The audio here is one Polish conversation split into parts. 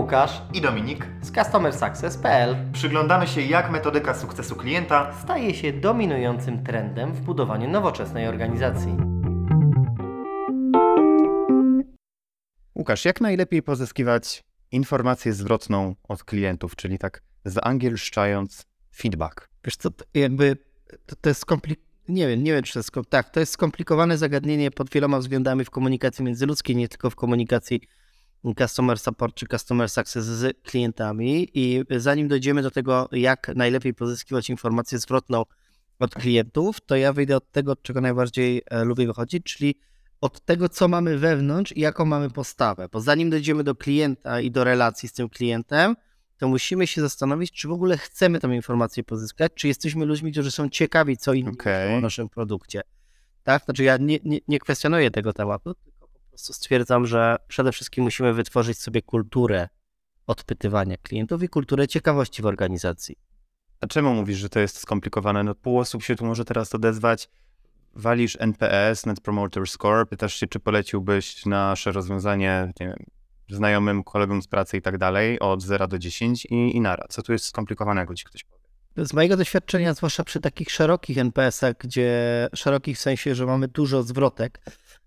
Łukasz i Dominik. z CustomerSuccess.pl Przyglądamy się, jak metodyka sukcesu klienta staje się dominującym trendem w budowaniu nowoczesnej organizacji. Łukasz, jak najlepiej pozyskiwać informację zwrotną od klientów, czyli tak zangielszczając feedback? Wiesz co, to jakby to, to jest skomplikowane. Nie wiem, nie wiem, czy to jest. Tak, to jest skomplikowane zagadnienie pod wieloma względami w komunikacji międzyludzkiej, nie tylko w komunikacji customer support czy customer success z klientami. I zanim dojdziemy do tego, jak najlepiej pozyskiwać informację zwrotną od klientów, to ja wyjdę od tego, od czego najbardziej e, lubię wychodzić, czyli od tego, co mamy wewnątrz i jaką mamy postawę. Bo zanim dojdziemy do klienta i do relacji z tym klientem, to musimy się zastanowić, czy w ogóle chcemy tę informację pozyskać, czy jesteśmy ludźmi, którzy są ciekawi, co inni myślą o naszym produkcie. Tak? Znaczy ja nie, nie, nie kwestionuję tego tematu, po prostu stwierdzam, że przede wszystkim musimy wytworzyć sobie kulturę odpytywania klientów i kulturę ciekawości w organizacji. A czemu mówisz, że to jest skomplikowane? No pół osób się tu może teraz odezwać. Walisz NPS, Net Promoter Score, pytasz się, czy poleciłbyś nasze rozwiązanie nie wiem, znajomym, kolegom z pracy i tak dalej od 0 do 10 i, i nara. Co tu jest skomplikowanego, ci ktoś powie? Z mojego doświadczenia, zwłaszcza przy takich szerokich NPS-ach, gdzie szerokich w sensie, że mamy dużo zwrotek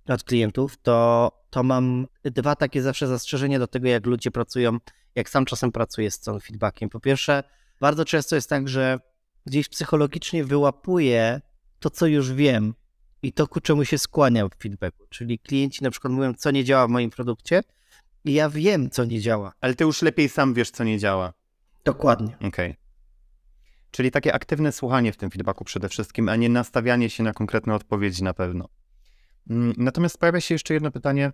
od klientów, to, to mam dwa takie zawsze zastrzeżenia do tego, jak ludzie pracują, jak sam czasem pracuję z całym feedbackiem. Po pierwsze, bardzo często jest tak, że gdzieś psychologicznie wyłapuję to, co już wiem i to, ku czemu się skłaniam w feedbacku. Czyli klienci na przykład mówią, co nie działa w moim produkcie i ja wiem, co nie działa. Ale ty już lepiej sam wiesz, co nie działa. Dokładnie. Okej. Czyli takie aktywne słuchanie w tym feedbacku przede wszystkim, a nie nastawianie się na konkretne odpowiedzi na pewno. Mm, Natomiast pojawia się jeszcze jedno pytanie,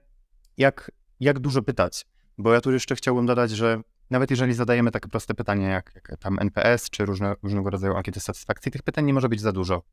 jak, jak dużo pytać? Bo ja tu jeszcze chciałbym dodać, że nawet jeżeli zadajemy takie proste pytania jak, jak tam NPS czy różne, różnego rodzaju ankiety satysfakcji, tych pytań nie może być za dużo,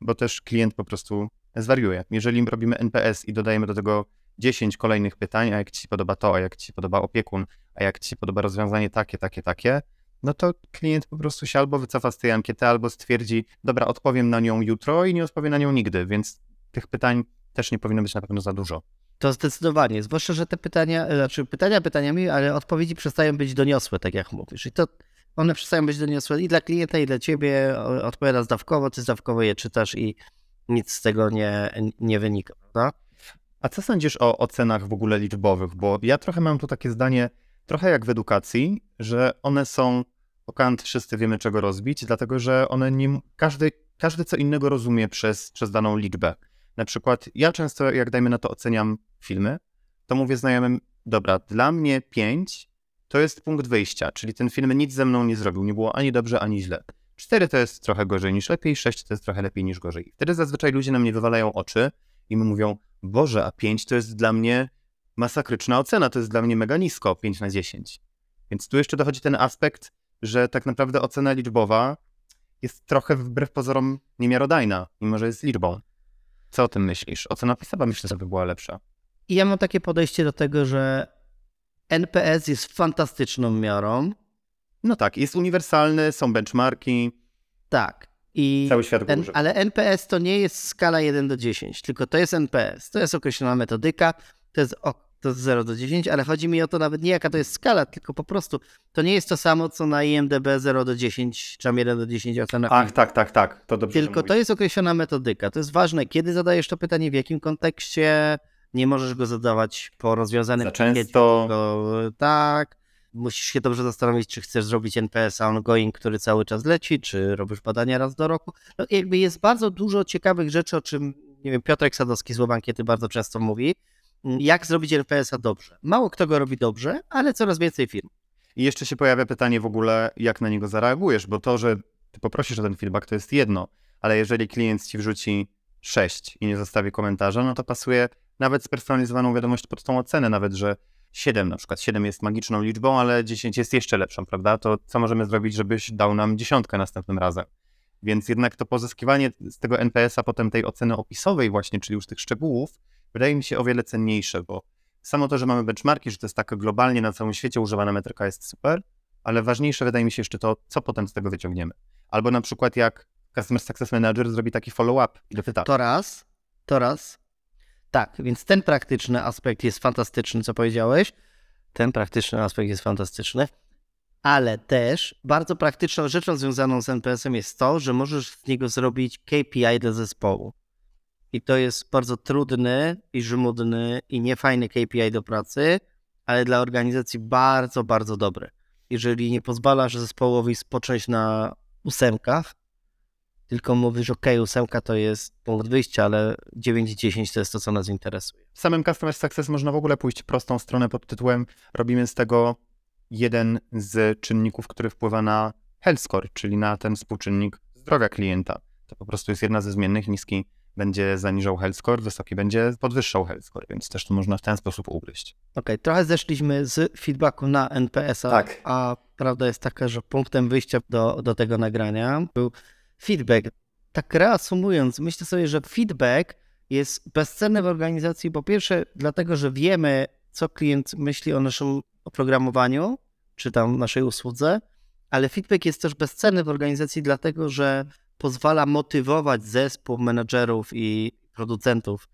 bo też klient po prostu zwariuje. Jeżeli robimy NPS i dodajemy do tego 10 kolejnych pytań, a jak ci podoba to, a jak ci podoba opiekun, a jak ci podoba rozwiązanie takie, takie, takie, no to klient po prostu się albo wycofa z tej ankiety, albo stwierdzi, dobra, odpowiem na nią jutro i nie odpowie na nią nigdy, więc tych pytań też nie powinno być na pewno za dużo. To zdecydowanie, zwłaszcza, że te pytania, e, znaczy pytania pytaniami, ale odpowiedzi przestają być doniosłe, tak jak mówisz. I to one przestają być doniosłe i dla klienta, i dla ciebie. Odpowiada zdawkowo, ty zdawkowo je czytasz i nic z tego nie, nie wynika, prawda? A co sądzisz o ocenach w ogóle liczbowych? Bo ja trochę mam tu takie zdanie, trochę jak w edukacji, że one są, o Kant wszyscy wiemy czego rozbić, dlatego że one nie, każdy, każdy co innego rozumie przez, przez daną liczbę. Na przykład ja często, jak dajmy na to oceniam filmy, to mówię znajomym, dobra, dla mnie 5 to jest punkt wyjścia, czyli ten film nic ze mną nie zrobił, nie było ani dobrze, ani źle. 4 to jest trochę gorzej niż lepiej, 6 to jest trochę lepiej niż gorzej. Wtedy zazwyczaj ludzie na mnie wywalają oczy i mówią, Boże, a 5 to jest dla mnie masakryczna ocena, to jest dla mnie mega nisko, 5 na 10. Więc tu jeszcze dochodzi ten aspekt, że tak naprawdę ocena liczbowa jest trochę wbrew pozorom niemiarodajna, mimo że jest liczbą. Co o tym myślisz? Ocena pisowa myślę, że by była lepsza. I ja mam takie podejście do tego, że NPS jest fantastyczną miarą. No tak, jest uniwersalny, są benchmarki, Tak. I cały świat go używa. ale NPS to nie jest skala 1 do 10, tylko to jest NPS. To jest określona metodyka, to jest, to jest 0 do 10, ale chodzi mi o to nawet nie jaka to jest skala, tylko po prostu to nie jest to samo, co na IMDB 0 do 10, czy tam 1 do 10 ocena. Ach, tak, tak, tak, to dobrze tylko to jest określona metodyka. To jest ważne, kiedy zadajesz to pytanie, w jakim kontekście. Nie możesz go zadawać po rozwiązanym Za często. tylko tak. Musisz się dobrze zastanowić, czy chcesz zrobić NPS ongoing, który cały czas leci, czy robisz badania raz do roku. No, jakby jest bardzo dużo ciekawych rzeczy, o czym nie wiem, Piotrek Sadowski z Łobankiety bardzo często mówi. Jak zrobić NPS-a dobrze? Mało kto go robi dobrze, ale coraz więcej firm. I jeszcze się pojawia pytanie w ogóle, jak na niego zareagujesz, bo to, że ty poprosisz o ten feedback, to jest jedno, ale jeżeli klient ci wrzuci 6 i nie zostawi komentarza, no to pasuje nawet spersonalizowaną wiadomość pod tą ocenę, nawet, że 7 na przykład, 7 jest magiczną liczbą, ale 10 jest jeszcze lepszą, prawda? To co możemy zrobić, żebyś dał nam dziesiątkę następnym razem? Więc jednak to pozyskiwanie z tego NPS-a potem tej oceny opisowej właśnie, czyli już tych szczegółów, wydaje mi się o wiele cenniejsze, bo samo to, że mamy benchmarki, że to jest tak globalnie na całym świecie używana metryka jest super, ale ważniejsze wydaje mi się jeszcze to, co potem z tego wyciągniemy. Albo na przykład jak Customer Success Manager zrobi taki follow-up i dopyta, To raz, to raz. Tak, więc ten praktyczny aspekt jest fantastyczny, co powiedziałeś. Ten praktyczny aspekt jest fantastyczny. Ale też bardzo praktyczną rzeczą związaną z NPS-em jest to, że możesz z niego zrobić KPI dla zespołu. I to jest bardzo trudny i żmudny i niefajny KPI do pracy, ale dla organizacji bardzo, bardzo dobry. Jeżeli nie pozwalasz zespołowi spocząć na ósemkach, tylko mówisz, ok, ósemka to jest punkt wyjścia, ale 9 i 10 to jest to, co nas interesuje. W samym Customer Success można w ogóle pójść prostą stronę pod tytułem robimy z tego jeden z czynników, który wpływa na health score, czyli na ten współczynnik zdrowia klienta. To po prostu jest jedna ze zmiennych, niski będzie zaniżał health score, wysoki będzie podwyższał health score, więc też to można w ten sposób ugryźć. Ok, trochę zeszliśmy z feedbacku na NPS-a, Tak. a prawda jest taka, że punktem wyjścia do, do tego nagrania był feedback. Tak reasumując, myślę sobie, że feedback jest bezcenny w organizacji, po pierwsze dlatego, że wiemy, co klient myśli o naszym oprogramowaniu, czy tam naszej usłudze, ale feedback jest też bezcenny w organizacji dlatego, że pozwala motywować zespół menedżerów i producentów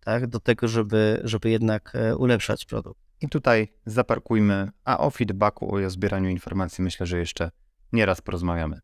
tak, do tego, żeby, żeby jednak e, ulepszać produkt. I tutaj zaparkujmy, a o feedbacku, o zbieraniu informacji myślę, że jeszcze nieraz porozmawiamy.